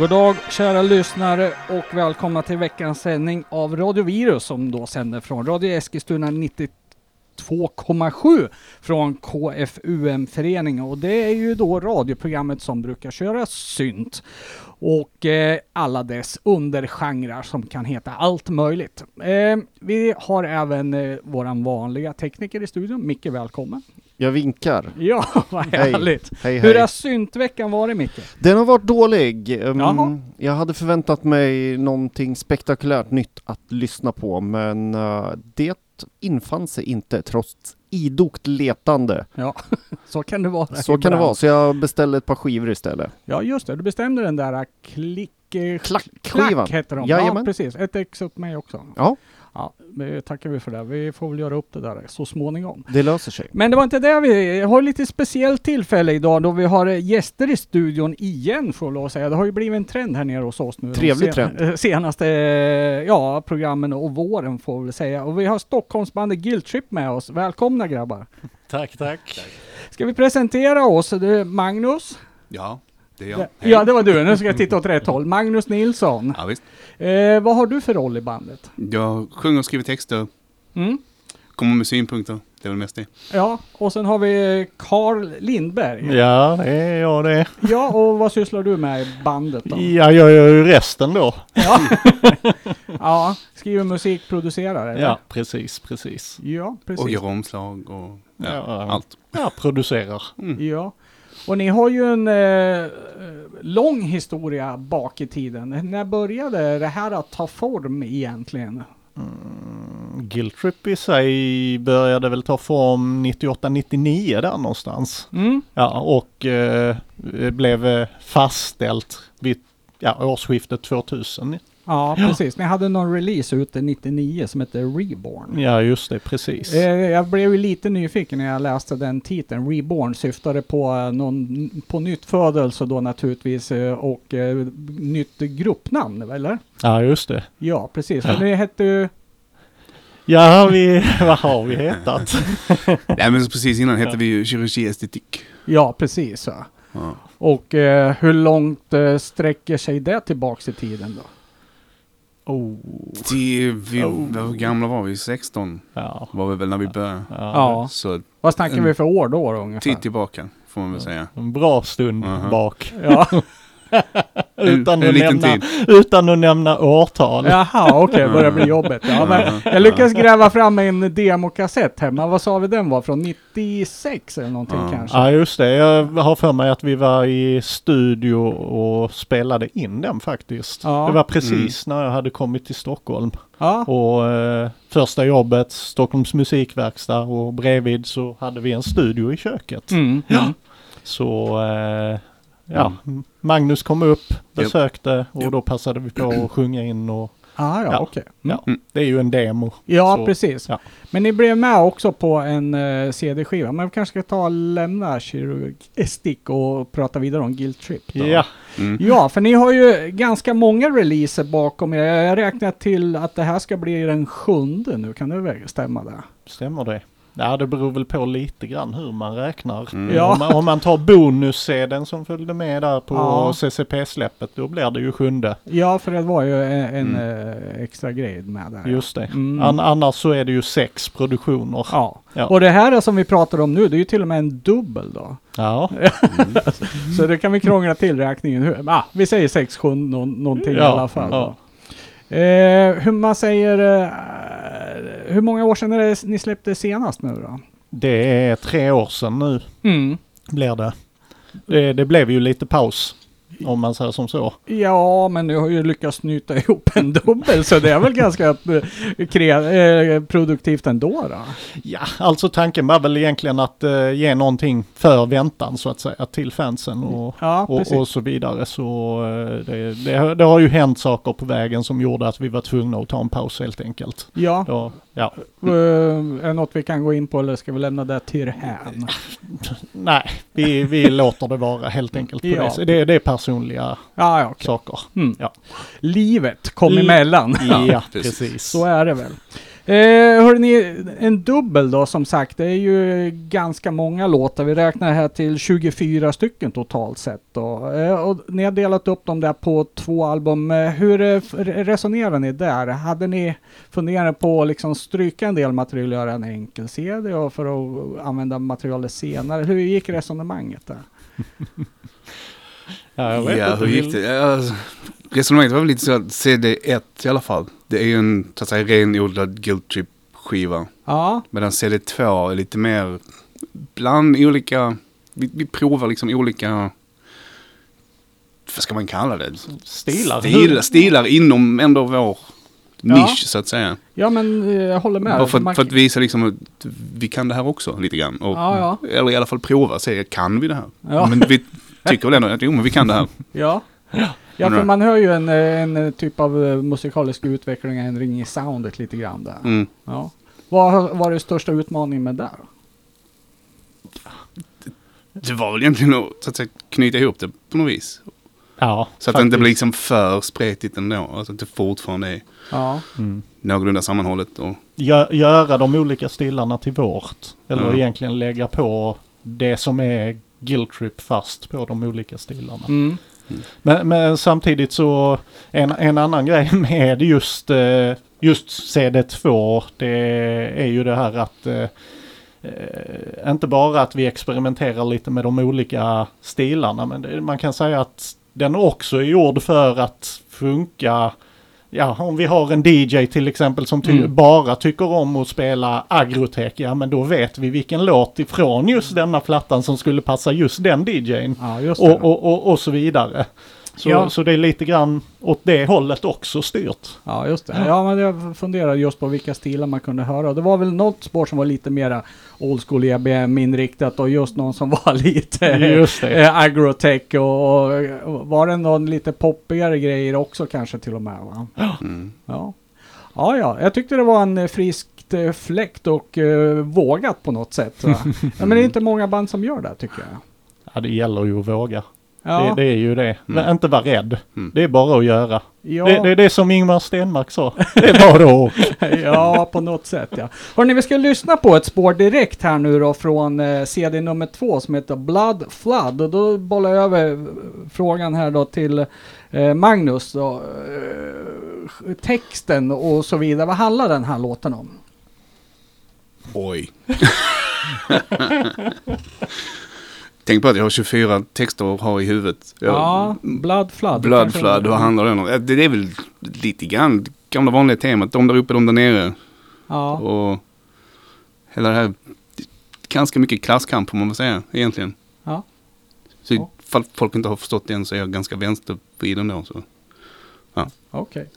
God dag kära lyssnare och välkomna till veckans sändning av Radio Virus som då sänder från Radio Eskilstuna 92,7 från KFUM-föreningen och det är ju då radioprogrammet som brukar köra synt och eh, alla dess undergenrer som kan heta allt möjligt. Eh, vi har även eh, våran vanliga tekniker i studion. Micke, välkommen. Jag vinkar. Ja, vad Hej. härligt. Hej Hur hej. har syntveckan varit Micke? Den har varit dålig. Um, Jaha. jag hade förväntat mig någonting spektakulärt nytt att lyssna på men uh, det infann sig inte trots idogt letande. Ja, så kan det vara. Så kan det vara, så jag beställde ett par skivor istället. Ja, just det. Du bestämde den där klick... eh, Klackskivan. Klack heter de. Ja, precis. Ett ex upp mig också. Ja, Ja, det tackar vi för det. Vi får väl göra upp det där så småningom. det löser sig. Men det var inte det vi har lite speciellt tillfälle idag då vi har eh, gäster i studion igen får jag lov att säga. Det har ju blivit en trend här nere hos oss nu. Trevlig sen- trend. eh, Senaste eh, ja, programmen och våren får vi väl säga. Och vi har Stockholmsbandet Guilt Trip med oss. Välkomna grabbar! Tack, tack. Ska vi presentera oss? Det är Magnus. Ja, det är Ja, jag. ja, det var du. Nu ska jag titta åt rätt håll. Magnus Nilsson. Ja, visst. Eh, vad har du för roll i bandet? Jag sjunger och skriver texter, Mm? kommer med synpunkter. Det är väl mest det. Ja, och sen har vi Carl Lindberg. Ja, det är jag det. Ja, och vad sysslar du med i bandet då? Ja, jag gör ju resten då. Ja, ja skriver musik, producerar eller? Ja, precis, precis. Ja, precis. Och gör omslag och ja, Ja. allt. Ja, producerar. Ja. Och ni har ju en eh, lång historia bak i tiden. När började det här att ta form egentligen? Guilt Trip i sig började väl ta form 98-99 där någonstans. Mm? Ja, och eh, blev fastställt vid ja, årsskiftet 2000. Ja, Ja. precis. Ni hade någon release ute 99 som hette Reborn. Ja, just det, precis. Eh, Jag blev ju lite nyfiken när jag läste den titeln. Reborn syftade på eh, någon på nytt födelse då naturligtvis eh, och nytt gruppnamn, eller? Ja, just det. Ja, precis. För det hette ju... Ja, vi, vad har vi hetat? Nej, men precis innan hette vi ju kirurgi estetik. Ja, precis. Ja. Ja. Och eh, hur långt eh, sträcker sig det tillbaks i tiden då? Oh, Det, vi, Oh. Hur gamla var vi? 16 ja. var vi väl när vi började. Ja. Ja. Så Vad snackar En vi för år då, då ungefär? tid tillbaka får man väl säga. En bra stund Aha. bak. Ja. Utan, att nämna, tid. utan att nämna årtal. Jaha, okej, börjar bli jobbigt. Ja, men jag lyckades gräva fram en demokassett hemma. Vad sa vi den var från? 96 eller någonting Ja. kanske? Ja just det, jag har för mig att vi var i studio och spelade in den faktiskt. Ja. Det var precis när jag hade kommit till Stockholm. Ja. Och eh, första jobbet, Stockholms musikverkstad och bredvid så hade vi en studio i köket. Mm. Ja. Så eh, ja, Magnus kom upp, besökte och Japp. då passade vi på att sjunga in och Ah, ja, Ja. okej. Mm. ja, det är ju en demo. Ja, Så, precis. ja. Men ni blev med också på en uh, CD-skiva. Men vi kanske ska ta och lämna kirurgistik och prata vidare om Guilt Trip. Då. Ja, Mm. Ja, för ni har ju ganska många releaser bakom er. Jag räknar till att det här ska bli den sjunde nu. Kan det stämma det? stämmer det? Ja, det beror väl på lite grann hur man räknar. Mm. Ja. Om, man, om man tar bonus-CDn som följde med där på Ja. CCP-släppet, då blir det ju sjunde. Ja, för det var ju en, en Mm. eh, extra grej med där. Just det. Mm. An, annars så är det ju sex produktioner. Ja. Ja. och det här som vi pratar om nu, det är ju till och med en dubbel då. Ja, Så det kan vi krångla till räkningen. Ah, vi säger 6, 7 nå- någonting i Ja, alla fall. Eh, hur man säger, eh, hur många år sedan är det ni släppte senast nu då? det är tre år sedan nu Mm. blir det. det. Det blev ju lite paus, om man säger som så. Ja, men du har ju lyckats knyta ihop en dubbel så det är väl ganska eh, eh, produktivt ändå då? Ja, alltså tanken var väl egentligen att eh, ge någonting för väntan så att säga till fansen och, Ja, och, och så vidare. Så eh, det, det, har- det har ju hänt saker på vägen som gjorde att vi var tvungna att ta en paus helt enkelt. Ja, Då, ja. eh, är det något vi kan gå in på eller ska vi lämna det till hän? Nej, vi, vi låter det vara helt enkelt. På Ja. det. Det, det är personliga ja, okej. saker. Mm. Ja. Livet kom Li- emellan. Ja, precis. precis. Så är det väl. Eh, hörrni, en dubbel då som sagt. Det är ju ganska många låtar. Vi räknar här till 24 stycken totalt sett. Då. Eh, och ni har delat upp dem där på två album. Eh, hur eh, resonerar ni där? Hade ni funderat på att liksom stryka en del material och göra en enkel CD och för att använda materialet senare? Hur gick resonemanget där? Ja, jag vet Ja, inte, hur gick det? Ja, resonemanget var väl lite så att CD1 i alla fall. Det är ju en så att säga renodlad guilt trip skiva. Ja, Medan CD2 är lite mer bland olika, vi, vi provar liksom olika, vad ska man kalla det? Stilar. Stilar, stilar inom ändå vår Ja. nisch så att säga. ja men eh, jag håller med. Bara för, Man- för att visa liksom att vi kan det här också lite grann. Och, Ja, Eller i alla fall prova, se kan vi det här? Ja. Men vi tycker väl ändå att jo men vi kan det här. Ja. Ja, för man hör ju en, eh, en typ av eh, musikalisk utveckling, en ring i soundet lite grann där. Mm. Ja. Vad var det största utmaningen med där? Det var väl egentligen att, så att säga, knyta ihop det på något vis. Ja, Så att det inte blir liksom för spretigt ändå. Alltså att det fortfarande är Ja. Mm. någorlunda sammanhållet. Och, Gö- göra de olika stilarna till vårt. Eller Ja. egentligen lägga på det som är guilt trip fast på de olika stilarna. Mm. Men, men samtidigt så en, en annan grej med just, eh, just CD2 det är ju det här att eh, eh, inte bara att vi experimenterar lite med de olika stilarna men det, man kan säga att den också är gjord för att funka Ja, om vi har en DJ till exempel som ty- Mm. bara tycker om att spela agrotech, ja men då vet vi vilken låt ifrån just denna plattan som skulle passa just den DJn. Ja, just. Och, och, och, och så vidare. Så, Ja. så det är lite grann åt det hållet också styrt. Ja, just det. Ja, men jag funderar just på vilka stilar man kunde höra. Det var väl något spår som var lite mera old school EBM-inriktat och just någon som var lite Just eh, agrotech och, och var det någon lite poppigare grejer också kanske till och med va? mm. Ja. Ja, ja, jag tyckte det var en eh, friskt eh, fläkt och eh, vågat på något sätt. Va? ja, men det är inte många band som gör det tycker jag. Ja, det gäller ju att våga. Ja, Det, det är ju det. Men Mm. inte vara rädd. Mm. Det är bara att göra. ja, Det, det är det som Ingmar Stenmark sa. Det är bara att åka. ja, på något sätt ja. Hörrni, vi ska lyssna på ett spår direkt här nu då från eh, CD nummer två som heter Blood Flood. Och då bollar jag över frågan här då till eh, Magnus. Då, eh, texten och så vidare. Vad handlar den här låten om? Oj. Tänk på att jag har 24 texter att ha i huvudet. Jag, Ja, Blood Flood. Blood flood, vad handlar det om? Ja, Det är väl lite grann gamla vanliga temat. De där uppe, de där nere. Ja, Och hela det här, ganska mycket klasskamp får man väl säga egentligen. Ja. Så Ja. ifall folk inte har förstått det än så är jag ganska vänstervriden då. Så. okej.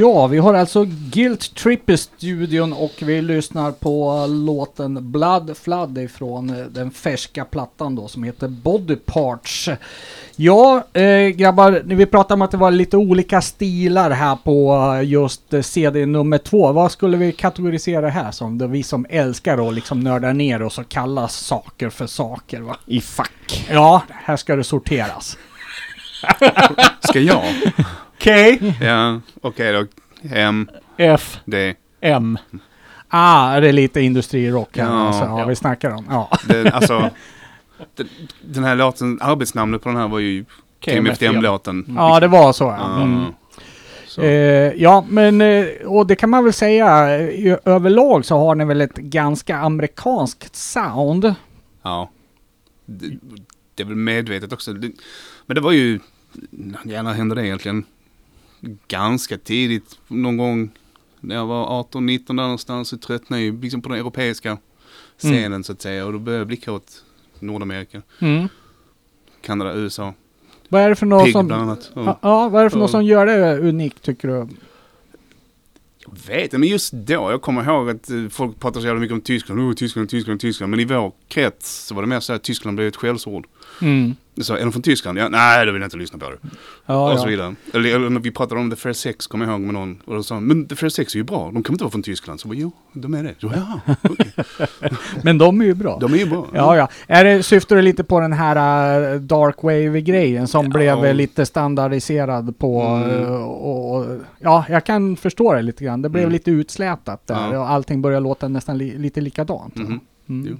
Ja, vi har alltså Guilt Trip i studion och vi lyssnar på låten Blood Flood ifrån eh, den färska plattan då som heter Body Parts. Ja, eh, grabbar, vi pratade om att det var lite olika stilar här på eh, just eh, CD nummer två. Vad skulle vi kategorisera här som? Det vi som älskar att liksom nörda ner oss och kalla saker för saker va? I fack. Ja, här ska det sorteras. Ska jag? K, Ja, okej då. M, F, D. M. Ah, det är lite industrirock här Ja. alltså, ja, Ja. vi snackar om. Ja. Det, alltså, den, den här låten, arbetsnamnet på den här var ju KMFDM-låten. ja, det var så. Ja. Mm. Så. Eh, ja, men eh, och det kan man väl säga eh, överlag så har ni väl ett ganska amerikanskt sound. Ja. Det, det är väl medvetet också. Det, men det var ju, när hände det egentligen? Ganska tidigt, någon gång när jag var 18-19 där någonstans så tröttnade jag ju liksom på den europeiska scenen så att säga. Och då började jag blicka åt Nordamerika, Mm. Kanada, USA, Vad är det för något Pig som... bland annat. Ja, ja, vad är det för något och- som gör det unikt tycker du? Jag vet inte, men just då, jag kommer ihåg att eh, folk pratar så jävla mycket om Tyskland, oh, Tyskland, Tyskland, Tyskland. Men i vår krets så var det mer så att Tyskland blev ett skällsord. Mm. Så, är de från Tyskland? Ja, nej, då vill jag inte lyssna på det. Ja, och så ja. vidare. Eller, eller när vi pratade om The Fair Sex, kommer jag ihåg med någon. Och då sa men The Fair Sex är ju bra, de kan inte vara från Tyskland. Så jag bara, jo, de är det. Så, ja, okej. Men de är ju bra. De är ju bra. Ja, ja. Är det, syftar du lite på den här uh, Dark Wave-grejen som Ja. blev eh, lite standardiserad på... Mm. eh, och, och, ja, jag kan förstå det lite grann. Det blev Mm. lite utslätat där Ja. och allting började låta nästan li, lite likadant. va? Mhm. Mm.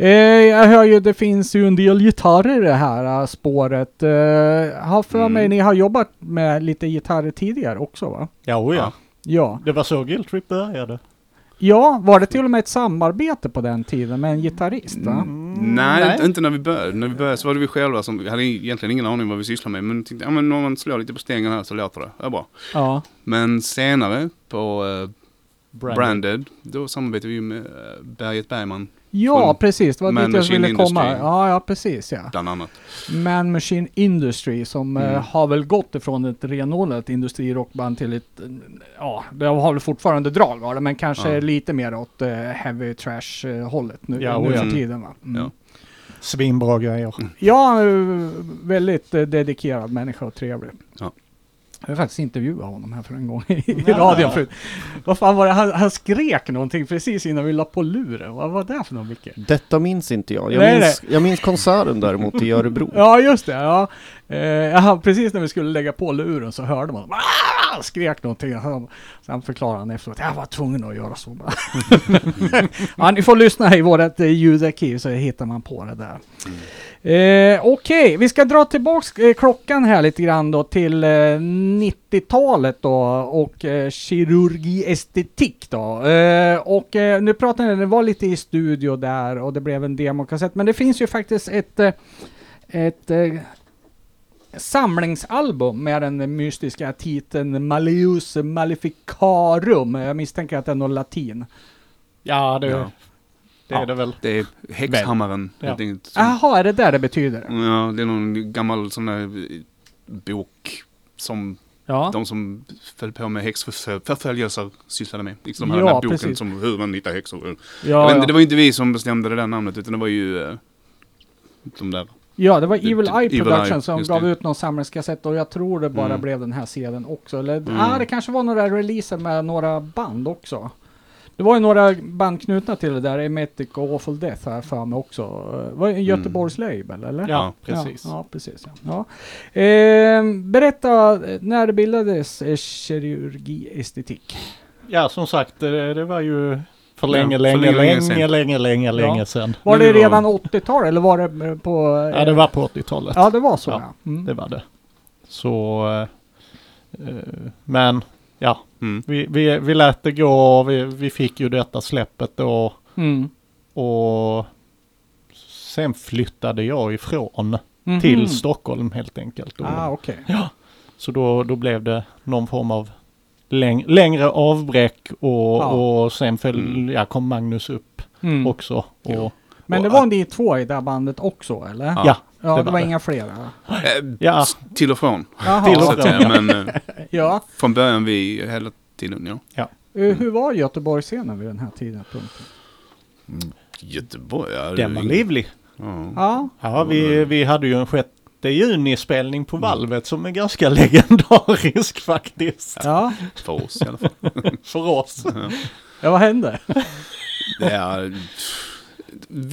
Eh, jag hör ju det finns ju en del gitarrer i det här eh, spåret. Eh, har för Mm. mig ni har jobbat med lite gitarrer tidigare också va? Ja, oh ja. Ja. Det var så Guilt Trip började. Ja, var det till och med ett samarbete på den tiden med en gitarrist va? Mm. Nej, Inte, inte när vi började. När vi började så var det vi själva som, vi hade egentligen ingen aning vad vi sysslade med. Men tänkte, ja men om man slår lite på stängen här så låter det. Ja, bra. Ja. Men senare på uh, Branded. Branded, då samarbetade vi med uh, Berget Bergman Ja, Från precis. Det var dit jag ville komma. Industry. Ja, ja, precis ja. bland annat. Man Machine Industry som eh, Mm. har väl gått ifrån ett renodlat industrirockband till ett, eh, ja, det har väl fortfarande drag av det, men kanske Ja. lite mer åt eh, heavy trash eh, hållet nu, Ja, nu ja. tiden va. Mm. Ja. Svinbra grejer. Ja, eh, väldigt eh, dedikerad människa och trevlig. Ja. Jag har faktiskt intervjuat honom här för en gång i, i radion förut. Vad fan var det? Han, han skrek någonting precis innan vi la på luren. Vad var det för något Micke? Detta minns inte jag. Jag, Nej, minns, jag minns konserten däremot i Örebro. Ja, just det. Ja. Eh, ja, precis när vi skulle lägga på luren så hörde man "Ah!" Han skrek någonting. Han- Sen förklarade han efteråt jag var tvungen att göra så. ja, ni får lyssna i vårt eh, ljudarkiv så hittar man på det där. Eh, Okej, vi ska dra tillbaks eh, klockan här lite grann då till eh, 90-talet då och eh, kirurgi estetik då. Eh, och eh, nu pratar ni, det var lite i studio där och det blev en demokassett men det finns ju faktiskt ett ett eh, samlingsalbum med den mystiska titeln Malleus Maleficarum. Jag misstänker att det är något latin. Ja, det, Ja. det är Ja. det väl. Det är häxhammaren Ja. Jaha, är det där det betyder? Ja, det är någon gammal sån där eh, bok som Ja. De som föll på med häxförföljelser sysslade med. Liksom Ja, den här boken precis. som hur man hittar häxor. Ja, inte, ja. det var inte vi som bestämde det där namnet utan det var ju eh, de där. Ja, det var Evil Evil Eye Production Eye, som gav det. ut någon samlingskassett och jag tror det bara Mm. blev den här sedeln också. Eller Mm. ah, det kanske var några releaser med några band också. Det var ju några band knutna till det där, Emetic och Awful Death här för mig också. Det var ju en Göteborgs label eller? Ja, precis. Ja, ja precis. Ja. Ja. Eh, berätta, eh, när det bildades eh, kirurgi estetik? Ja, som sagt, det, det var ju för Ja, länge, för länge, länge, länge, länge länge, sedan. länge, länge, Ja. länge sedan. Var Det redan 80-tal eller var det eh, på... eh, Ja, det var på 80-talet. Ja, det var så Ja, ja. Mm. Det var det. Så, eh, eh, men ja, Mm. vi, vi, vi lät det gå. Vi, vi fick ju detta släppet då Mm. och sen flyttade jag ifrån Mhm. till Stockholm helt enkelt. Och, Ah, okej. Så då, då blev det någon form av läng längre avbräck och, Ja. och sen föll, Mm. ja, kom Magnus upp Mm. också. Och, Men det var ni två i det här bandet också eller? Ja. ja, Ja, det det var, var det. inga flera? Eh, Ja. Till och från. Till och från. men eh, Ja. från början vi hela tiden ja. Eh, Hur var Göteborgsscenen vid den här tidpunkten? Göteborg, ja. den var livlig. Ja. Ja. Ja, vi, vi hade ju en 6 juni-spelning på valvet som är ganska legendarisk faktiskt. Ja. För oss i alla fall. För oss. ja, vad hände? Det är,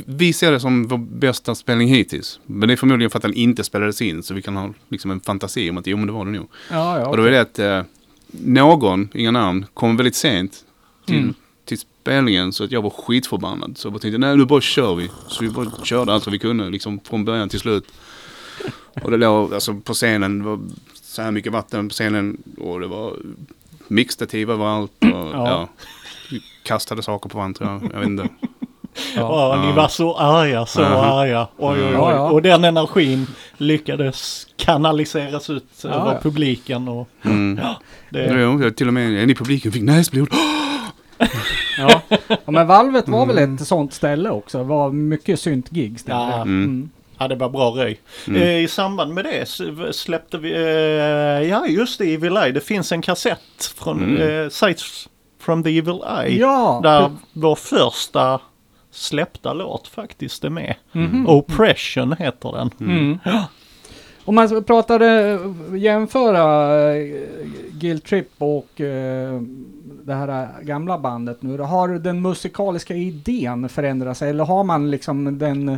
vi ser det som vår bästa spelning hittills. Men det är förmodligen för att den inte spelades in. Så vi kan ha liksom en fantasi om att jo men det var det nog. Ja, ja. Och då är det att eh, någon, inga namn, kom väldigt sent till, Mm. till spelningen. Så att jag var skitförbannad. Så jag bara tänkte, nej nu bara kör vi. Så vi bara körde allt vad vi kunde, liksom från början till slut. Och det låg, alltså på scenen, det var så här mycket vatten på scenen. Och det var mixtativ överallt. Och, Ja. ja. kastade saker på varandra tror jag. Jag vet inte. Ja, ni Ja. var så arga, så Aha. arga. Oj, oj, oj. Ja, ja. Och den energin lyckades kanaliseras ut Ja, över ja. publiken. Och Mm. det, Jo, jag till och med en i publiken fick näsblod. Ja. ja, men Valvet var väl Mm. ett sånt ställe också? Det var mycket synt-gigs. Ja. Mm. Ja, det var bra röj. Mm. Eh, I samband med det släppte vi, eh, ja just det, Evil Eye. Det finns en kassett från Mm. eh, Sights from the Evil Eye. Ja. Där vår första släppta låt faktiskt är med. Mhm. Oppression heter den. Mm. Om man pratade, jämföra eh, Guild Trip och eh, det här gamla bandet nu. Har den musikaliska idén förändrats eller har man liksom den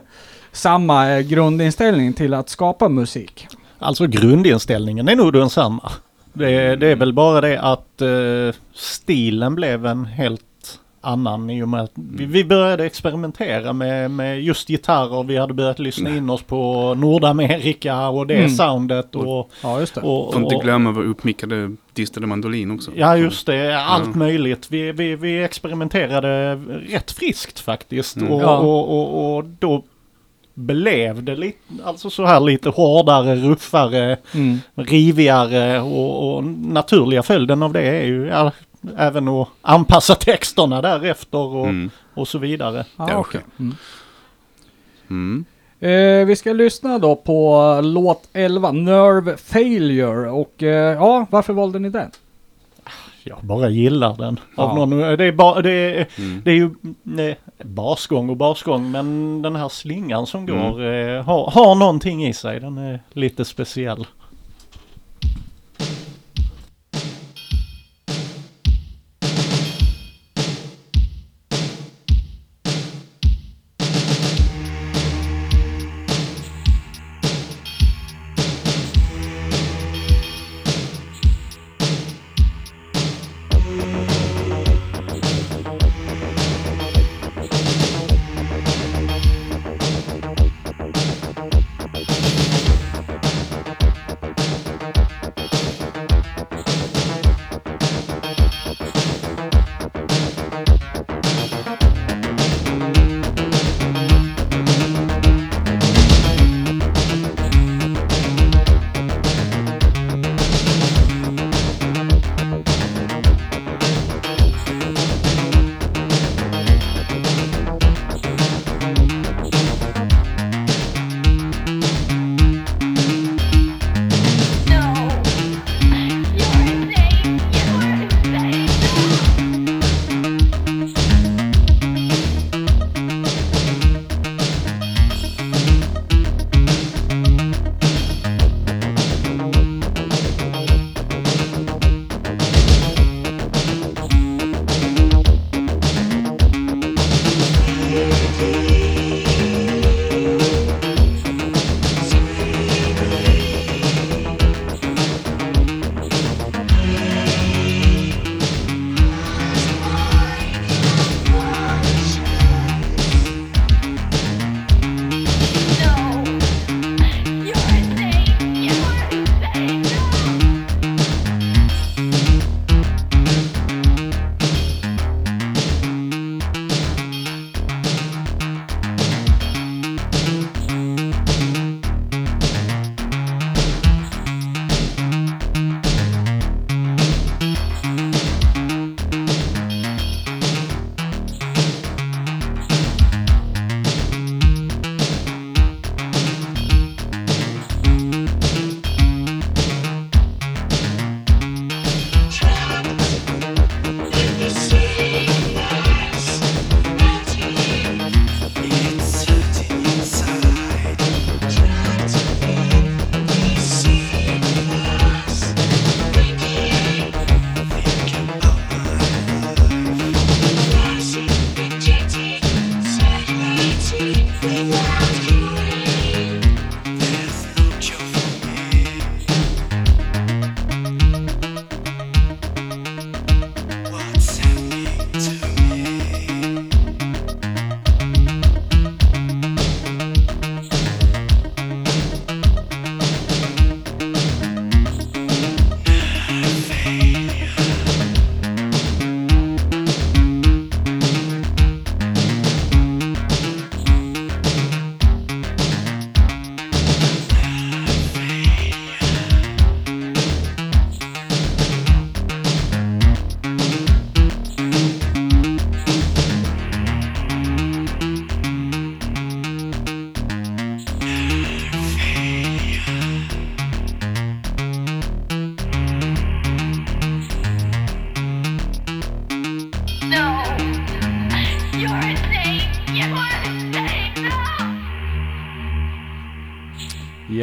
samma grundinställning till att skapa musik? Alltså grundinställningen är nog densamma. Det, det är väl bara det att eh, stilen blev en helt annan i och med att vi, vi började experimentera med, med just gitarrer. Vi hade börjat lyssna in oss på Nordamerika och det Mm. soundet. Och, Ja, just det. och, Får inte och, glömma vår uppmickade distade mandolin också. Ja just det, allt Mm. möjligt. Vi, vi, vi experimenterade rätt friskt faktiskt. Mm. Och, Ja. och, och, och då blev det lite, alltså så här lite hårdare, ruffare, Mm. rivigare och, och naturliga följden av det är ju ja, även att anpassa texterna därefter och, Mm. och så vidare. Ja, Ja, okej. Mm. Mm. Eh, vi ska lyssna då på låt 11, Nerve Failure. Och eh, ja, varför valde ni den? Jag bara gillar den. Av Ja. någon, det, är ba, det, är, Mm. det är ju nej, basgång och basgång men den här slingan som Mm. går eh, har, har någonting i sig. Den är lite speciell.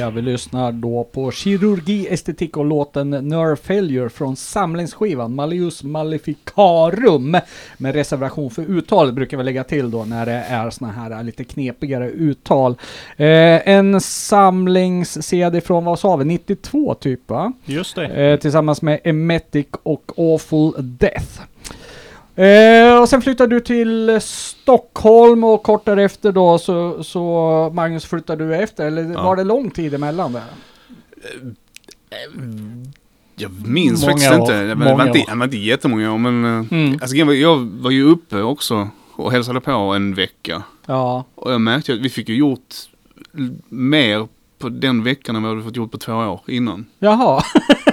Ja, vi lyssnar då på kirurgi, estetik och låten Nerve Failure från samlingsskivan Malleus Maleficarum. Med reservation för uttal brukar vi lägga till då när det är såna här lite knepigare uttal. Eh, en samlings-CD från, vad sa vi, 92 typ va? Just det. Eh, tillsammans med Emetic och Awful Death. Eh, och sen flyttade du till Stockholm och kort därefter då så, så Magnus flyttade du efter, eller Ja. var det lång tid emellan där? Jag minns Många faktiskt år, inte. Det var, inte, det var inte jättemånga år men... eh, Mm. Alltså jag var ju uppe också och hälsade på en vecka. Ja, Och jag märkte att vi fick ju gjort mer på den veckan än vad vi fått gjort på två år innan. jaha.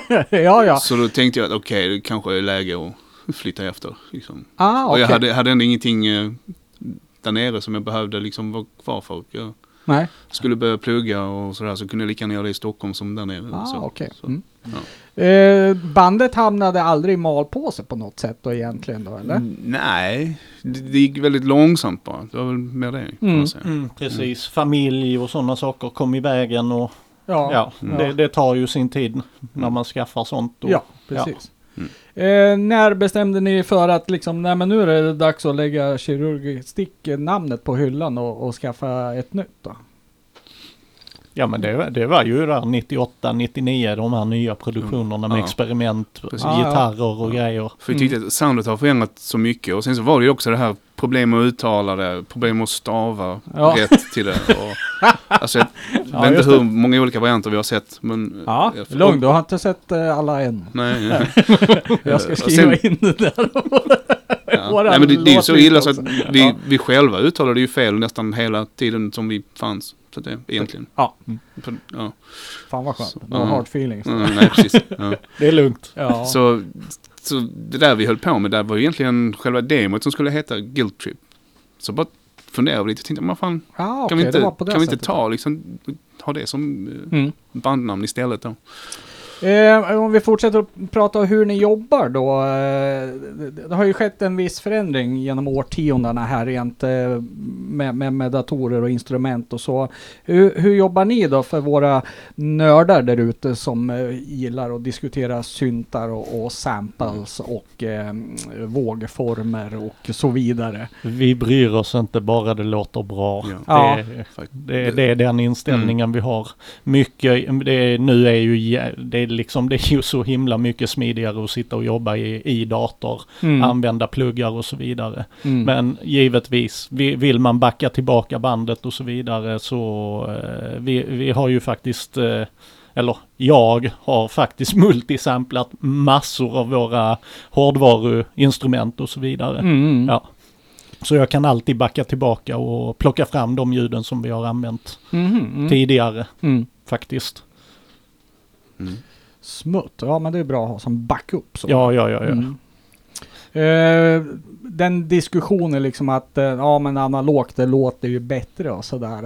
ja, ja. Så då tänkte jag att okej, det kanske är läge att flytta efter. Liksom. Ah, Och okej. jag hade, hade ändå ingenting eh, där nere som jag behövde liksom vara kvar för. Jag Nej. skulle börja plugga och sådär så kunde jag lika gärna göra det i Stockholm som där nere. Ah, så, okej. så. Mm. ja. Eh, bandet hamnade aldrig i malpåse på något sätt då egentligen då, eller? Mm, Nej, det, det gick väldigt långsamt bara. Det var väl mer det Mm. Mm, precis. Familj och sådana saker kom i vägen och Ja, ja, Mm. Det, det tar ju sin tid när man skaffar sånt. Och, ja precis. Mm. Eh, när bestämde ni för att liksom, nej men nu är det dags att lägga kirurgistik-namnet på hyllan och, och skaffa ett nytt då? Ja men det, det var ju där 98, 99 de här nya produktionerna med Ja. experiment, Precis. gitarrer och Ja. grejer. För jag tyckte att soundet har förändrats så mycket. Och sen så var det ju också det här problem att uttala det, problem att stava Ja. rätt till det. Och, alltså jag Ja, vet inte hur det. många olika varianter vi har sett. Men, Ja, jag- lugn, du har inte sett eh, alla än. Nej, nej. Jag ska Och skriva sen- in det där. Ja. Nej men det, det är ju så illa så att vi, Ja. vi själva uttalade ju fel nästan hela tiden som vi fanns. Så det, egentligen. Ja, På- Ja. fan vad skönt. Så, No hard feelings. Mm, nej, precis. Ja. Det är lugnt. Ja. Så, så det där vi höll på med där var ju egentligen själva demot som skulle heta Guilt Trip. Så bara funderade lite och tänkte, men fan, ja, kan, okej, vi inte, kan vi inte ta liksom, ha det som eh, Mm. bandnamn istället då? Eh, om vi fortsätter att prata om hur ni jobbar då. Eh, det, det har ju skett en viss förändring genom årtiondena här rent eh, med, med, med datorer och instrument och så. Hur, hur jobbar ni då för våra nördar där ute som eh, gillar att diskutera syntar och, och samples och eh, vågformer och så vidare? Vi bryr oss inte bara det låter bra. Ja. Ja. Det, det, det är den inställningen vi har. Mycket, det nu är ju, det är liksom, det är ju så himla mycket smidigare att sitta och jobba i, i dator, Mm. använda pluggar och så vidare. Mm. Men givetvis, vi- vill man backa tillbaka bandet och så vidare så eh, vi, vi har ju faktiskt eh, eller jag har faktiskt multisamplat massor av våra hårdvaruinstrument och så vidare. Mm. Ja. Så jag kan alltid backa tillbaka och plocka fram de ljuden som vi har använt Mhm, mm. tidigare Mm. faktiskt. Smutt, ja men det är bra att ha som backup. Så. Ja, ja, ja, ja. Mm. Eh, den diskussionen liksom att eh, ja men analogt det låter ju bättre och sådär.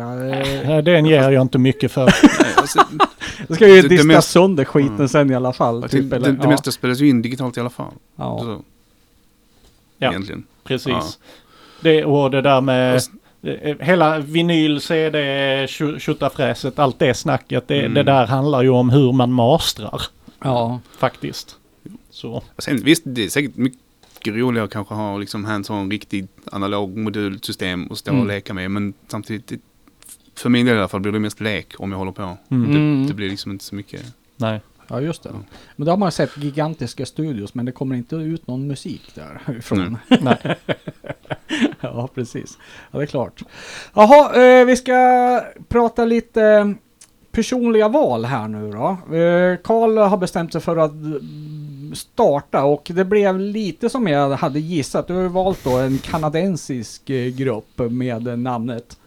Eh, Den ger jag inte mycket för. Alltså, jag ska ju det- det diska mest- sönder skiten Mm. sen i alla fall. Typ, tänkte, eller, det, det ja, mesta spelas ju in digitalt i alla fall. ja. Så, Ja. Egentligen. Precis. Ja. Det, och det där med hela vinyl, CD, tjottafräset, allt det snacket. Det, Mm. det där handlar ju om hur man mastrar ja. faktiskt. Så. Sen visst, det är säkert mycket roligare att kanske ha liksom hands-on riktigt analog modulsystem och stå Mm. och leka med. Men samtidigt, det, för min del i alla fall blir det mest lek om jag håller på. Mm. Mm. Det, det blir liksom inte så mycket. Nej. Ja, just det. Men då har man sett gigantiska studios men det kommer inte ut någon musik därifrån. Nej. ja, precis. Ja, det är klart. Jaha, eh, vi ska prata lite eh, personliga val här nu då. Eh, Karl har bestämt sig för att mm, starta och det blev lite som jag hade gissat. Du har valt då en kanadensisk eh, grupp med namnet.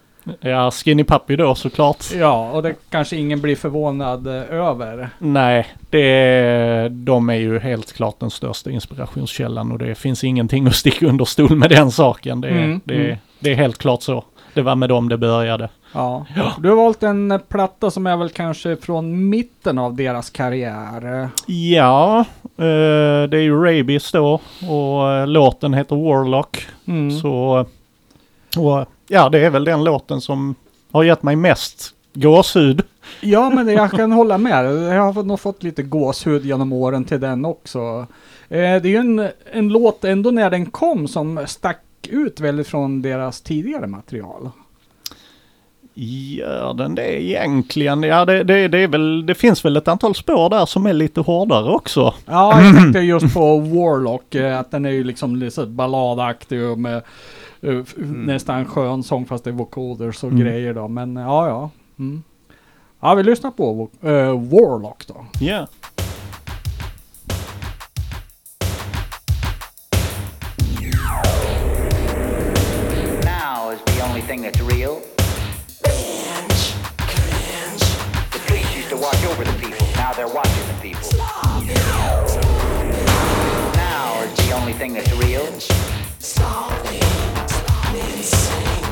Ja, Skinny Puppy då såklart. Ja, och det kanske ingen blir förvånad eh, över. Nej, det, de är ju helt klart den största inspirationskällan och det finns ingenting att sticka under stol med den saken. Det, Mm, det, mm. det är helt klart så. Det var med dem det började. Ja. Du har valt en eh, platta som är väl kanske från mitten av deras karriär. Ja, eh, det är ju Rabies då och låten heter Warlock. Mm. Så, och ja, det är väl den låten som har gett mig mest gåshud. Ja, men jag kan hålla med. Jag har nog fått lite gåshud genom åren till den också. Eh, det är ju en, en låt ändå när den kom som stack ut väldigt från deras tidigare material. Gör den det egentligen? Ja, det, det, det, är väl, det finns väl ett antal spår där som är lite hårdare också. Ja, jag tänkte just på Warlock, eh, att den är ju liksom lite balladaktig och med uh, nästan skön sång fast det är vocoders och Mm. grejer då. Men ja, ja. Mm. Ja, vi lyssnar på uh, Warlock då. Ja. now is the only thing that's real. The police used to watch over the people. Now they're watching the people. Now is the only thing that's real. Now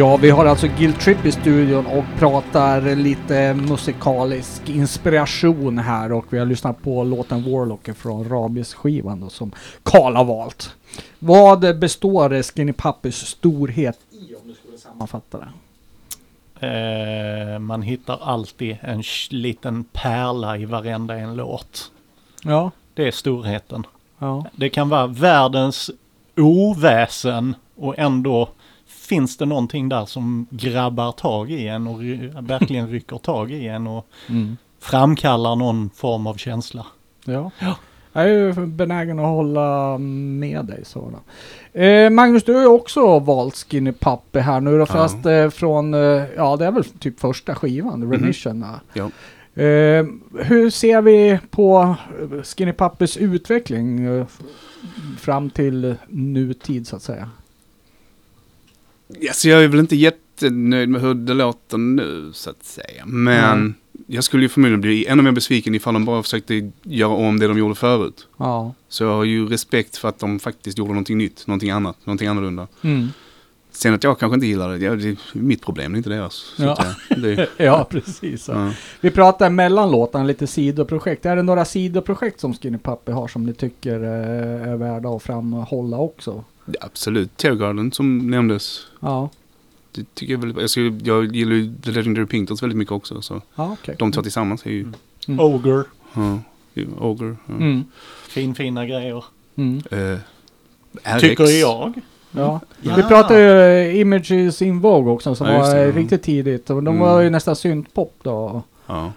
Ja, vi har alltså Guild Trip i studion och pratar lite musikalisk inspiration här och vi har lyssnat på låten Warlock från Rabies-skivan då som Karl har valt. Vad består Skinny Puppys storhet i om du skulle sammanfatta det? Eh, man hittar alltid en liten pärla i varenda en låt. Ja, Det är storheten. ja. Det kan vara världens oväsen och ändå finns det någonting där som grabbar tag i en och ry- verkligen rycker tag i en och Mm. framkallar någon form av känsla. Ja. Jag är ju benägen att hålla med dig så då. Eh, Magnus, du har ju också valt Skinny Puppy här nu då, Ja. fast eh, från, eh, ja det är väl typ första skivan, Remission. va? Ja. Eh, hur ser vi på eh, Skinny Puppys utveckling eh, fram till nutid så att säga? Alltså jag är väl inte jättenöjd med hur det låter nu så att säga. Men jag skulle ju förmodligen bli ännu mer besviken ifall de bara försökte göra om det de gjorde förut. Ja. Så jag har ju respekt för att de faktiskt gjorde någonting nytt, någonting annat, någonting annorlunda. Mm. Sen att jag kanske inte gillar det, ja, det är mitt problem, det är inte deras. Ja. det, ja, precis. Ja. Vi pratar mellan låtarna lite sidoprojekt. Är det några sidoprojekt som Skinny Puppy har som ni tycker eh, är värda att framhålla också? Ja, Absolut, Teargarden som nämndes. Ja, Det tycker jag väl, alltså, jag gillar ju The Legendary Pinktons väldigt mycket också. Så ja okej. de två tillsammans är ju, Mm. Ogre, ja, Ogre. Ja. Mm. fin fina grejer. Mm. RX. Tycker jag. Ja. Ja. Vi pratade ju eh, Images in Vogue också som Ja, var det, eh, ja. riktigt tidigt. Och de Mm. var ju nästan syntpop då. Ja.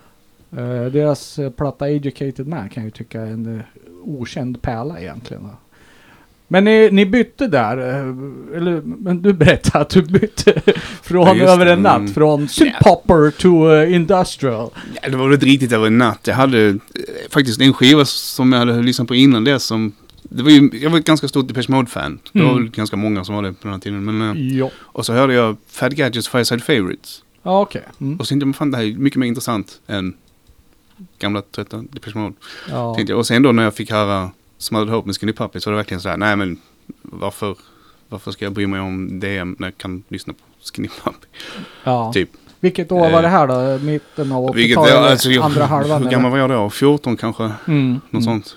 Eh, deras platta Educated Man kan jag ju tycka är en okänd pärla egentligen. Men ni, ni bytte där, eller men du berättade att du bytte från Ja, över en natt, Mm. från synthpopper to uh, industrial. Ja, det var väl inte riktigt över en natt. Jag hade eh, faktiskt en skiva som jag hade lyssnat på innan det som... Det var ju, jag var ett ganska stort Depeche Mode-fan. Det var Mm. väl ganska många som var det på den här tiden. Men, eh, Ja, och så hörde jag Fat Gadgets Fireside Favorites. ja okej. Mm. Och så tänkte jag, fan det här är mycket mer intressant än gamla trötta Depeche Mode. Ja. Tänkte jag. Och sen då när jag fick höra Smothered Hope med Skinny Puppy så var det verkligen sådär, nej men varför, varför ska jag bry mig om det när jag kan lyssna på Skinny Puppy? ja. Typ. Vilket år var det här då? Mitten av Vilket, 80-talet? ja, alltså, andra halvan? hur gammal var jag då? 14 kanske? Mm. Något mm. sånt.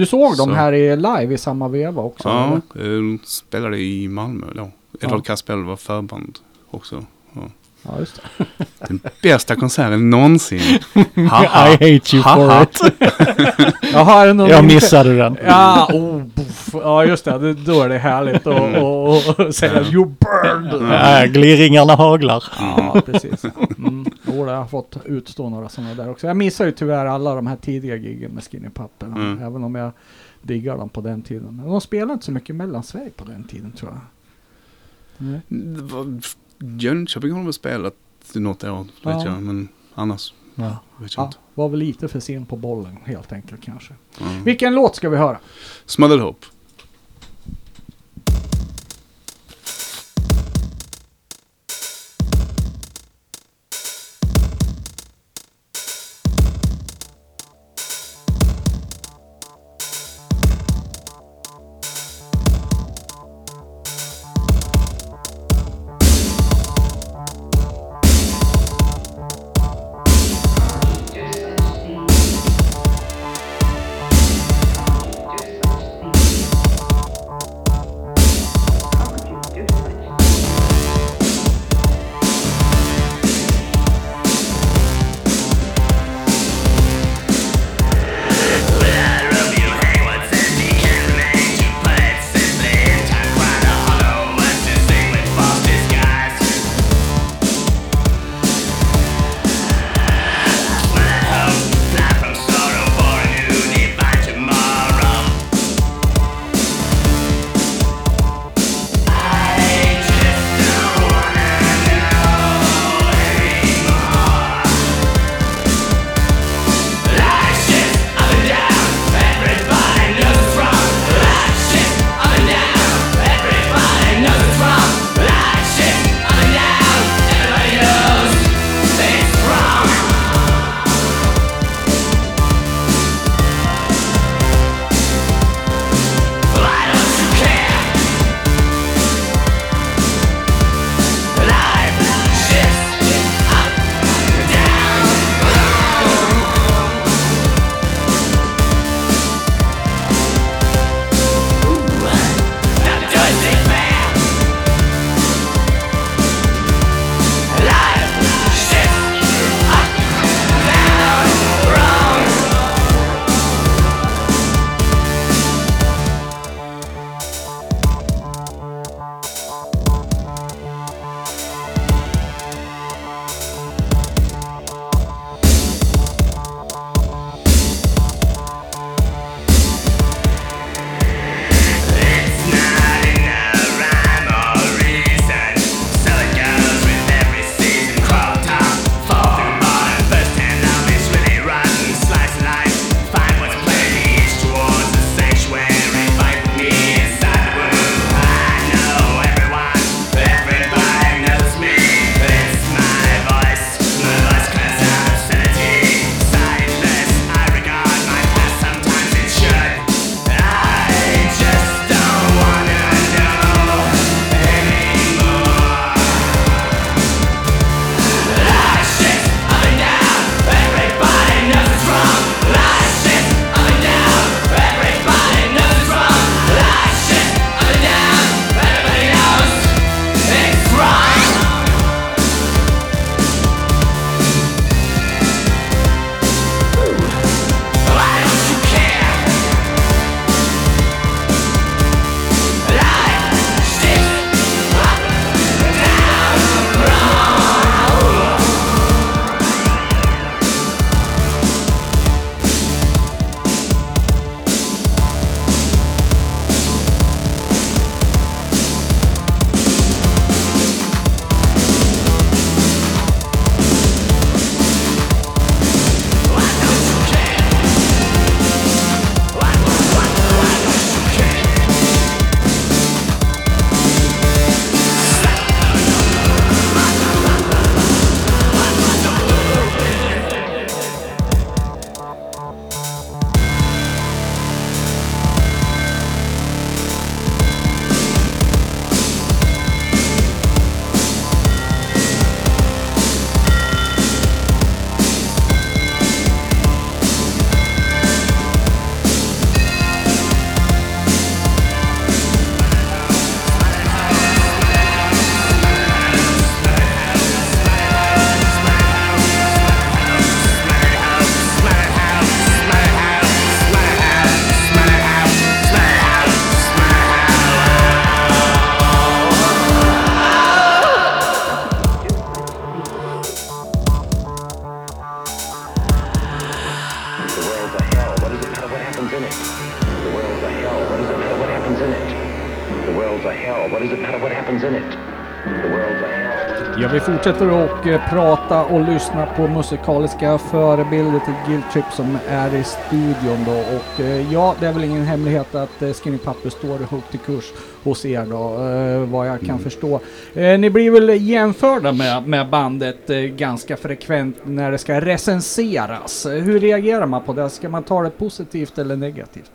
Du såg dem Så. här i live i samma veva också? Ja, eller? eh, spelade i Malmö då. Edvard Kaspel var förband också. Ja. Ja, just det. Den bästa konserten någonsin. Haha. I hate you for Haha. it. Jaha, är det någon Jag missade den. Ja, oh, buff. ja just det. det. Då är det härligt att Mm. och, och säga you burned. Ja, glirringarna haglar. Ja, precis. Mm. Jo, jag har fått utstå några sådana där också. Jag missar ju tyvärr alla de här tidiga giggen med Skinny Puppy. Mm. Även om jag diggar dem på den tiden. De spelade inte så mycket Mellansverige på den tiden tror jag. Nej. Jönköping har de väl spelat något år, vet Ja. jag. Men annars Ja. vet jag Ja, inte. var väl lite för sen på bollen helt enkelt kanske. Mm. Vilken låt ska vi höra? Smothered Hope. Fortsätter att eh, prata och lyssna på musikaliska förebilder till Guilt Trip som är i studion då. Och eh, ja, det är väl ingen hemlighet att eh, Skinny Puppy står högt i kurs hos er då, vad jag kan förstå. Eh, ni blir väl jämförda med, med bandet ganska frekvent när det ska recenseras. Hur reagerar man på det? Ska man ta det positivt eller negativt?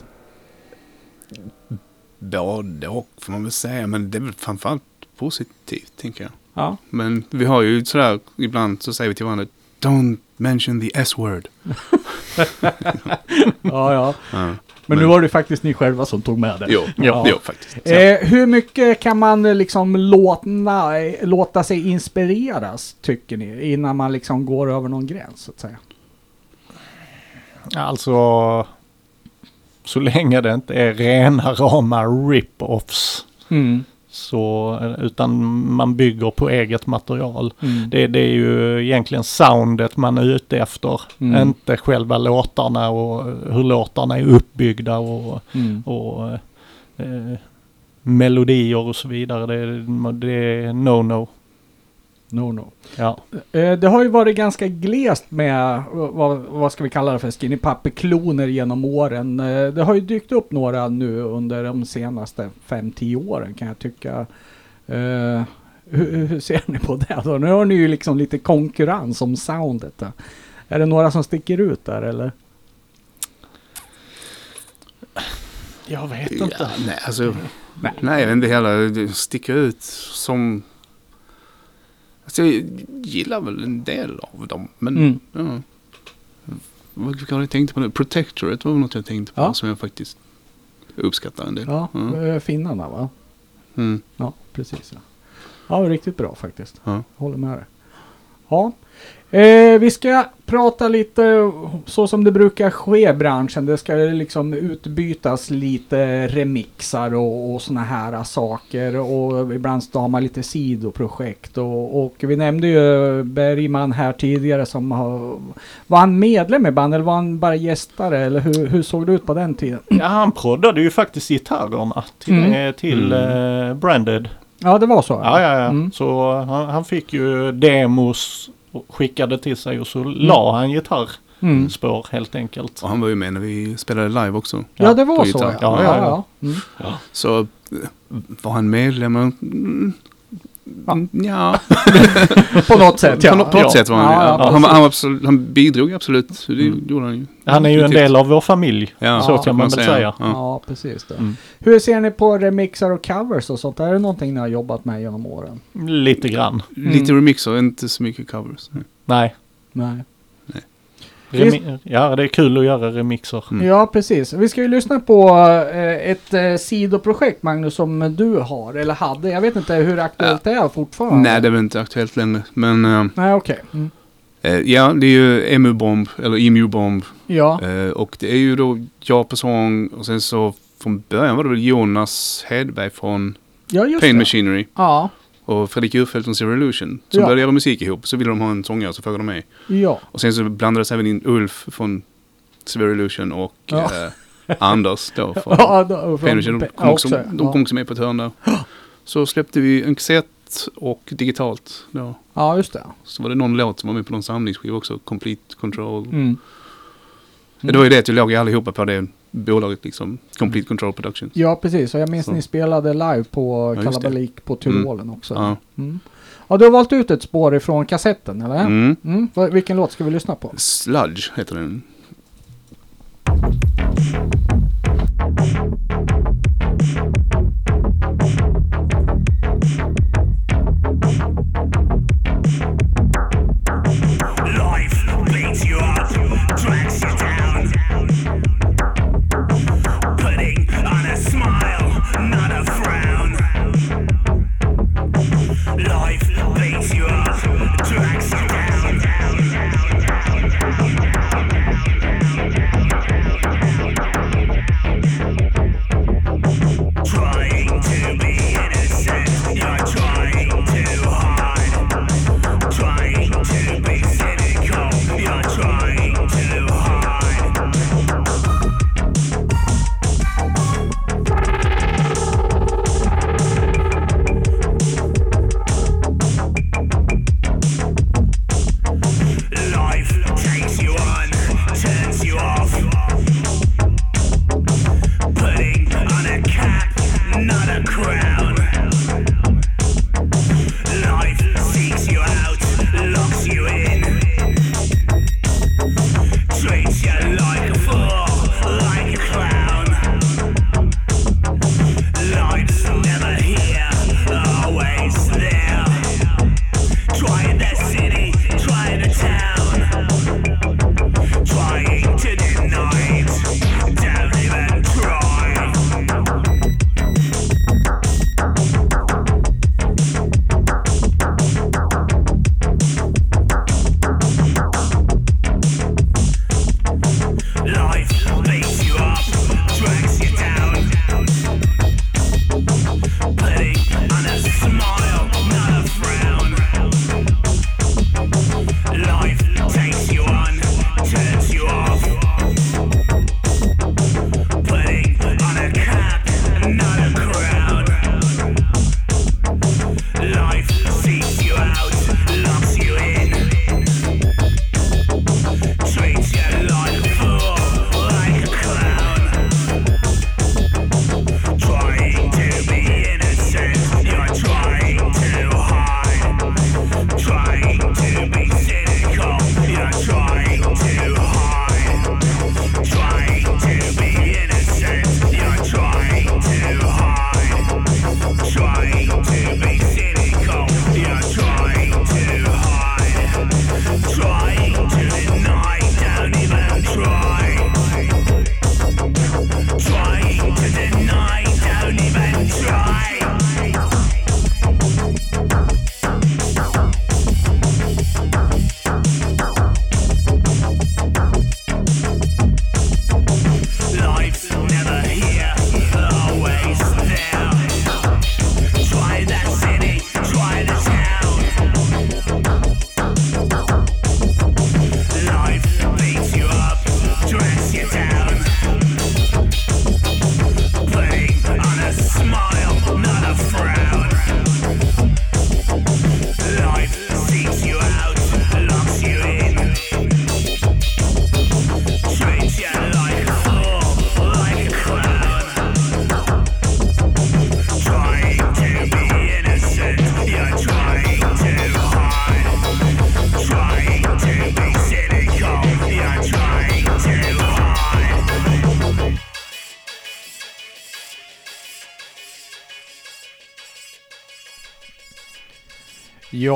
Både och får man väl säga, men det är väl framförallt positivt tänker jag. Ja. Men vi har ju sådär, ibland så säger vi till varandra Don't mention the S-word. Ja, ja. Ja. Men, nu var det faktiskt ni själva som tog med det. Jo, Ja. jo faktiskt. Eh, hur mycket kan man eh, liksom låta, låta sig inspireras, tycker ni, innan man liksom går över någon gräns, så att säga? Alltså, så länge det inte är rena rama rip-offs. Mm. Så, utan man bygger på eget material. Mm. Det, det är ju egentligen soundet man är ute efter. Mm. Inte själva låtarna och hur låtarna är uppbyggda och, Mm. och eh, melodier och så vidare. Det, det är no-no. No, no. Ja. Eh, det har ju varit ganska glest med, vad, vad ska vi kalla det för, skinny kloner genom åren. Eh, det har ju dykt upp några nu under de senaste 5-10 åren kan jag tycka. Eh, hur, hur ser ni på det då? Nu har ni ju liksom lite konkurrens om soundet. Då. Är det några som sticker ut där eller? Jag vet Ja, inte. nej, alltså, Nej. nej. jag vet inte heller. Sticker ut som... Alltså, jag gillar väl en del av dem. Men, Mm. ja. Vad har jag tänkt på nu? Protectorate var något jag tänkte på Ja. som jag faktiskt uppskattar en del. Ja, Mm. eh, finnarna va? Mm. Ja, precis. Ja, ja riktigt bra faktiskt. Ja. Håller med dig. Ja. Eh, vi ska prata lite så som det brukar ske i branschen. Det ska liksom utbytas lite remixar och, och såna här saker. Och ibland så har man lite sidoprojekt. Och, och vi nämnde ju Bergman här tidigare som har... Var han medlem i bandet eller var han bara gästare? Eller hur, hur såg det ut på den tiden? Ja, han proddade ju faktiskt gitarrerna till, Mm. eh, till eh, Branded. Ja, det var så? Ja, ja, ja. Mm. Så han, han fick ju demos skickade till sig och så la han Mm. gitarrspår helt enkelt. Och han var ju med när vi spelade live också. Ja, det var så. Ja, Ja, ja, ja, ja. ja. Mm. Så eh, var han medlem? Mm, Ja. På något sätt, ja. På något ja. sätt var han Ja, ja, han, han, absolut, han bidrog absolut. Det Mm. gjorde han ju. Han är ju en del av vår familj. Ja, så Ja, kan man väl säga. Ja. Ja, precis det. Mm. Hur ser ni på remixar och covers och sånt? Är det någonting ni har jobbat med genom åren? Lite grann. Lite Mm. remixer, inte så mycket covers. Nej. Nej. Remi- ja, det är kul att göra remixer. Mm. Ja, precis. Vi ska ju lyssna på eh, ett eh, sidoprojekt, Magnus, som du har, eller hade. Jag vet inte hur aktuellt det är fortfarande. Nej, det är väl inte aktuellt längre. Men eh, Nej, okej. Mm. eh, ja, det är ju Emu-bomb, eller Emu-bomb. Ja. Eh, och det är ju då jag på sång och sen så från början var det väl Jonas Hedberg från ja, just Pain det. Machinery Ja. Och Fredrik Djurfeldt från Zero Illusion. Som Ja. började göra musik ihop. Så ville de ha en sångare så frågade de mig. Ja. Och sen så blandades även in Ulf från Zero Illusion och Ja. eh, Anders då från Pain Machine. De kom också, också, de kom också med på ett hörn där. Så släppte vi en kassett och digitalt då. Ja, just det. Så var det någon låt som var med på någon samlingsskiva också. Complete Control. Mm. Ja, Det var ju det att jag låg allihopa på det bolaget liksom. Complete Control Productions. Ja, precis. Och jag minns Så. ni spelade live på Ja. Kalabalik på Tyrolen också. Ja. Mm. Ja, du har valt ut ett spår ifrån kassetten, eller? Mm. Mm. Vilken låt ska vi lyssna på? Sludge heter den.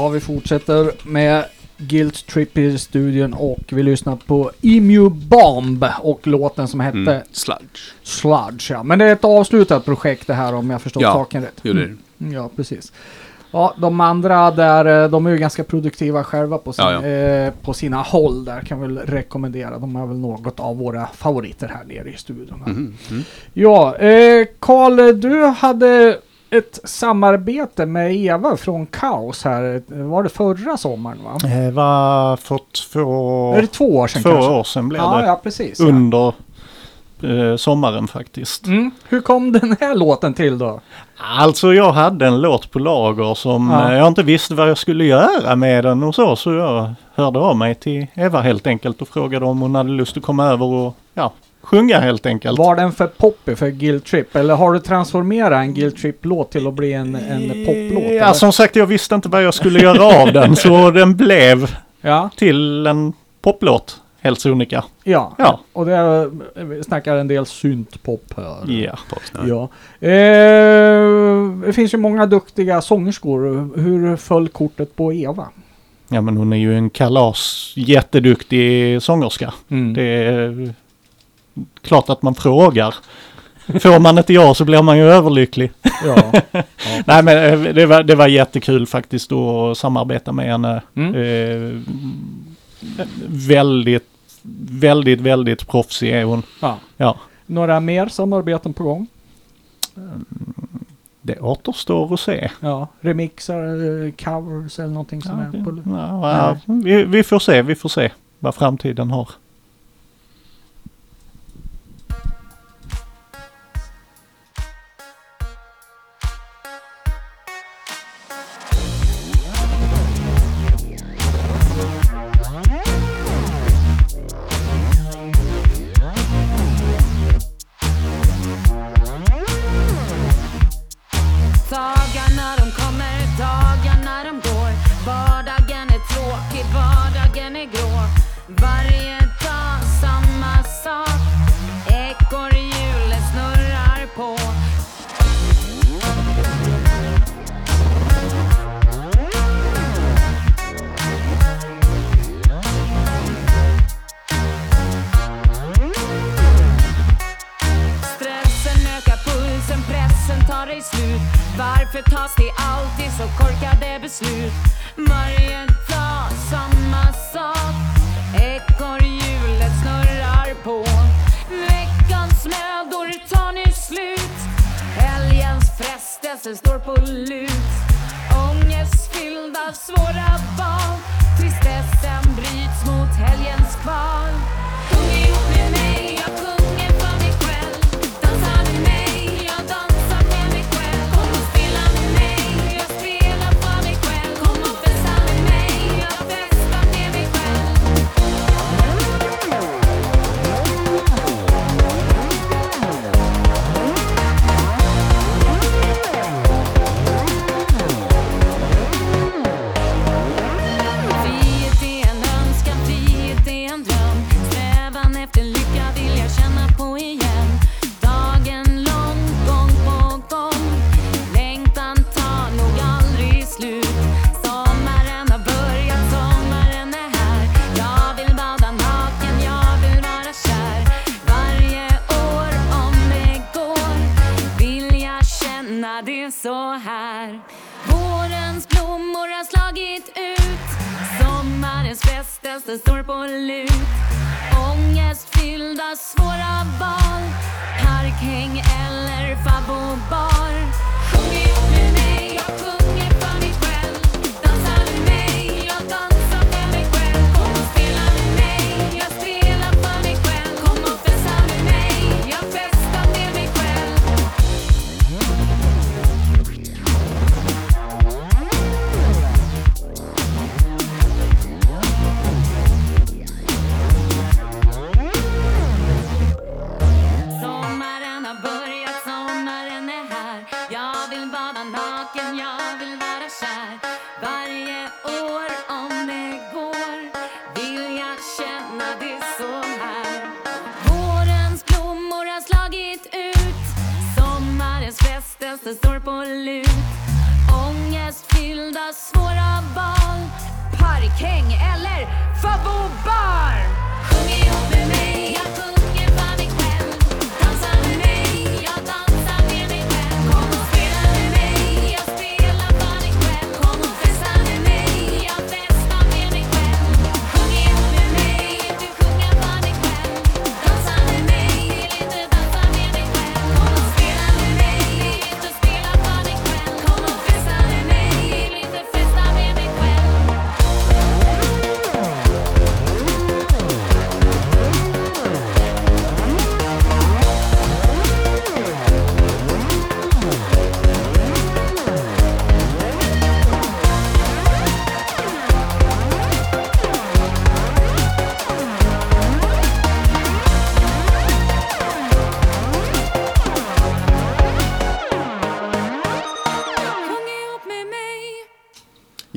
Ja, vi fortsätter med Guilt Trip i studion och vi lyssnar på Emu Bomb och låten som hette Mm. Sludge. Sludge. Ja. Men det är ett avslutat projekt det här om jag förstått Ja, saken rätt. Det. Mm, Ja, precis. Ja, de andra där, eh, de är ju ganska produktiva själva på, sin, Ja, ja. Eh, på sina håll där kan väl rekommendera. De är väl något av våra favoriter här nere i studion. Mhm, mm. Ja, eh, Karl, du hade ett samarbete med Eva från Kaos här. Var det förra sommaren va? Det var för två, Är det två år sedan två kanske? år sedan blev Ja, det. ja precis. Under eh, sommaren faktiskt. Mm. Hur kom den här låten till då? Alltså jag hade en låt på lager som Ja. eh, jag inte visste vad jag skulle göra med den och så. Så jag hörde av mig till Eva helt enkelt och frågade om hon hade lust att komma över och ja, sjunga helt enkelt. Var den för poppig för Guilt Trip? Eller har du transformerat en Guilt Trip-låt till att bli en, en poplåt? Ja, eller? som sagt jag visste inte vad jag skulle göra av den så den blev ja, till en poplåt. Helt sonika. ja. Ja. Och det vi snackar en del syntpop här. Ja. Popsnö. Ja. Eh, det finns ju många duktiga sångerskor. Hur föll kortet på Eva? Ja men hon är ju en kalas jätteduktig sångerska. Mm. Det är klart att man frågar. Får man inte ja så blir man ju överlycklig. Ja. Nej men eh, det var, det var jättekul faktiskt att samarbeta med henne. Mm. Eh, väldigt, väldigt, väldigt proffsig är hon. ja. Ja. Några mer samarbeten på gång? Det återstår att se. Ja. Remixar, eh, covers eller någonting som är på... Ja, ja, vi, vi får se, vi får se vad framtiden har. Slut? Varför tas det alltid så korkade beslut? Varje dag samma sak. Ekorrhjulet snurrar på. Veckans mödor tar nu slut. Helgens frestelse står på lut. Ångestfyllda svåra val Tristessen bryts mot helgens kval frestelse står på lut. Ångestfyllda svåra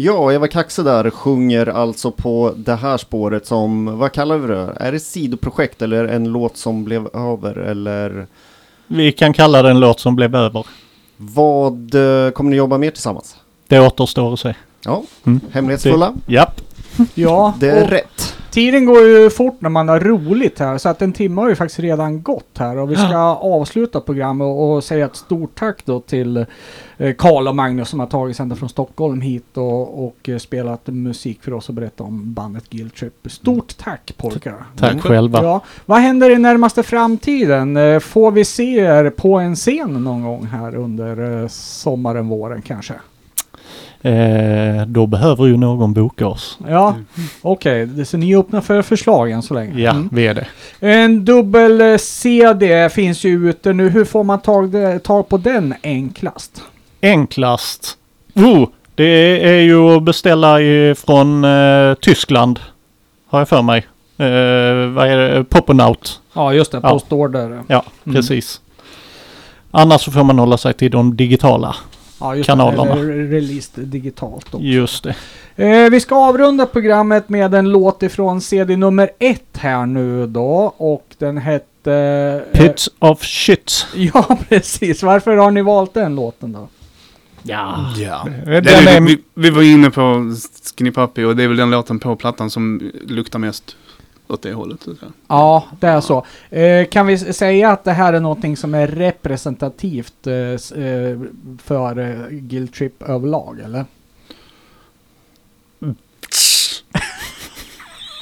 Ja, Eva Kaxe där sjunger alltså på det här spåret som, vad kallar vi det? Är det sidoprojekt eller en låt som blev över eller Vi kan kalla det en låt som blev över. vad eh, kommer ni jobba mer tillsammans? Det återstår att se. Ja, Mm. hemlighetsfulla? Japp. Ja, Det är och rätt. Tiden går ju fort när man har roligt här. Så att en timme har ju faktiskt redan gått här. Och vi ska avsluta programmet och, och säga ett stort tack då till eh, Karl och Magnus som har tagit sig ända från Stockholm hit och, och eh, spelat musik för oss och berättat om bandet Guild Trip. Stort tack pojkar! Tack Mm. själva. Ja, vad händer i närmaste framtiden? Eh, Får vi se er på en scen någon gång här under eh, sommaren, våren kanske? Eh, då behöver ju någon boka oss. Ja, okej. Det Så ni är öppna för förslag än så länge? Ja, Mm. vi är det. En dubbel eh, CD finns ju ute nu. Hur får man tag, tag på den enklast? Enklast. Oh, det är ju att beställa från eh, Tyskland. Har jag för mig. Eh, vad är det? Poponaut. Ja, just det. Ja. Postorder. Ja, Mm. precis. Annars så får man hålla sig till de digitala. Ja, just Kanalerna. det. Released digitalt också. Just det. Eh, vi ska avrunda programmet med en låt ifrån CD nummer ett här nu då. Och den hette... eh, Pits of shit. Ja, precis. Varför har ni valt den låten då? Ja. Ja. Den Det är, är, vi, vi var inne på Skinny Puppy och det är väl den låten på plattan som luktar mest åt det hållet. Ja, det är så. Eh, kan vi säga att det här är någonting som är representativt eh, eh, för eh, Guild Trip överlag, eller?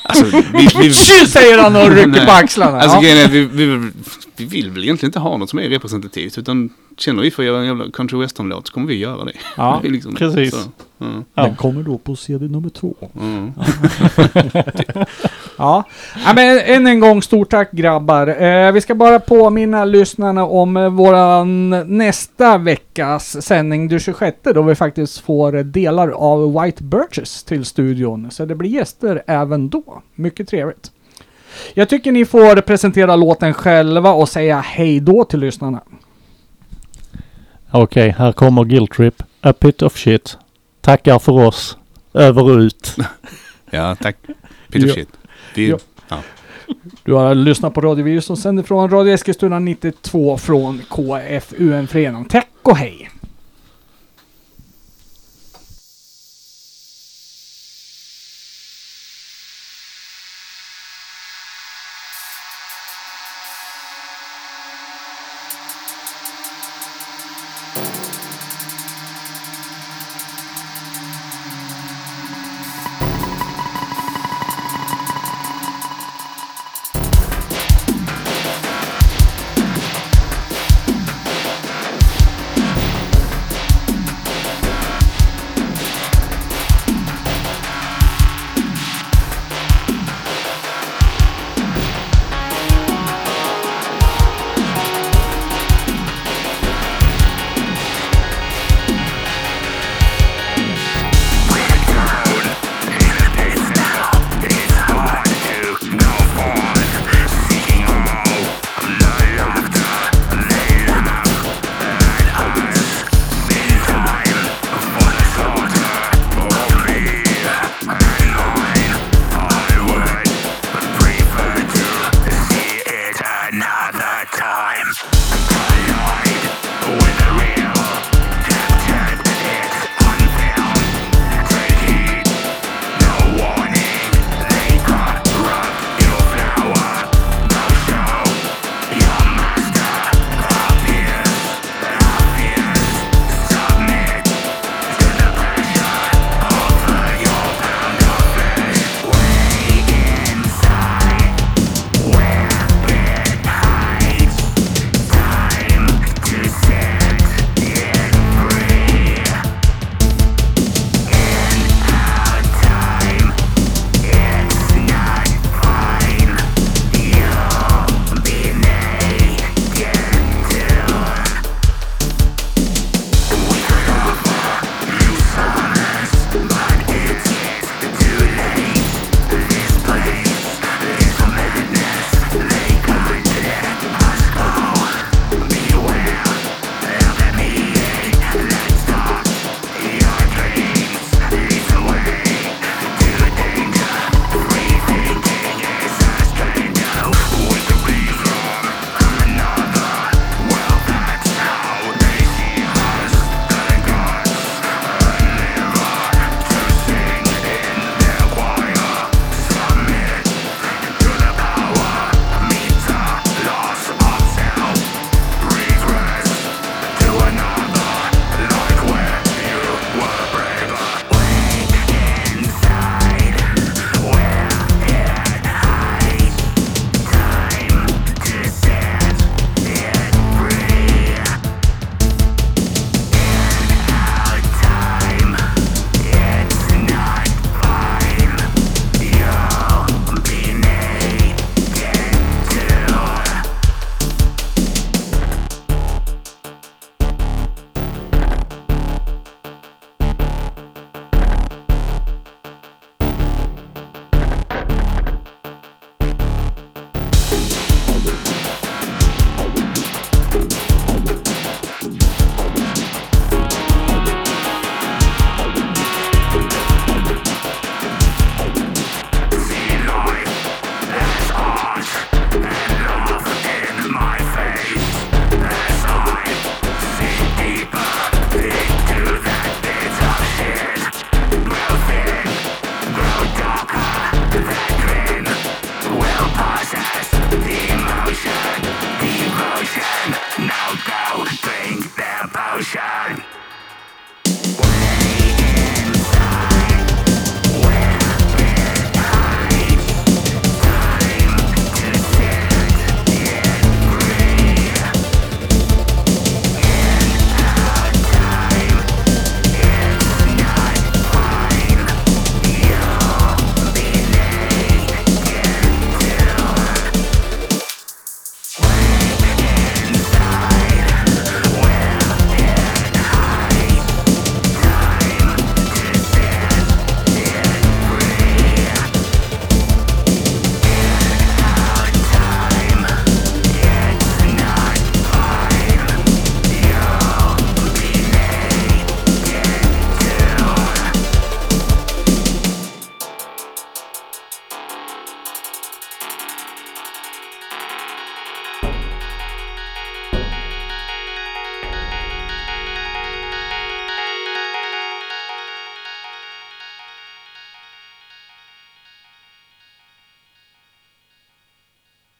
Alltså, vi, vi, säger han och rycker på axlarna. Alltså ja. grejen är, vi, vi, vi vill väl egentligen inte ha något som är representativt. Utan känner vi för att göra en jävla country western-låt så kommer vi göra det. Ja, Det liksom, precis. Så, Ja. Den kommer då på CD nummer två. mm. Ja. ja, men än en gång stort tack grabbar. Eh, vi ska bara påminna lyssnarna om eh, våran nästa veckas sändning, den 26, då vi faktiskt får eh, delar av White Birches till studion. Så det blir gäster även då. Mycket trevligt. Jag tycker ni får presentera låten själva och säga hej då till lyssnarna. Okej, här kommer Guilt Trip. A pit of shit. Tackar för oss. Över och ut. Ja, tack. Peter Ja. Shit. Vi, Ja. Du har lyssnat på Radio Virus som sänder från Radio Eskilstuna 92 från KFUM Förening. Tack och hej!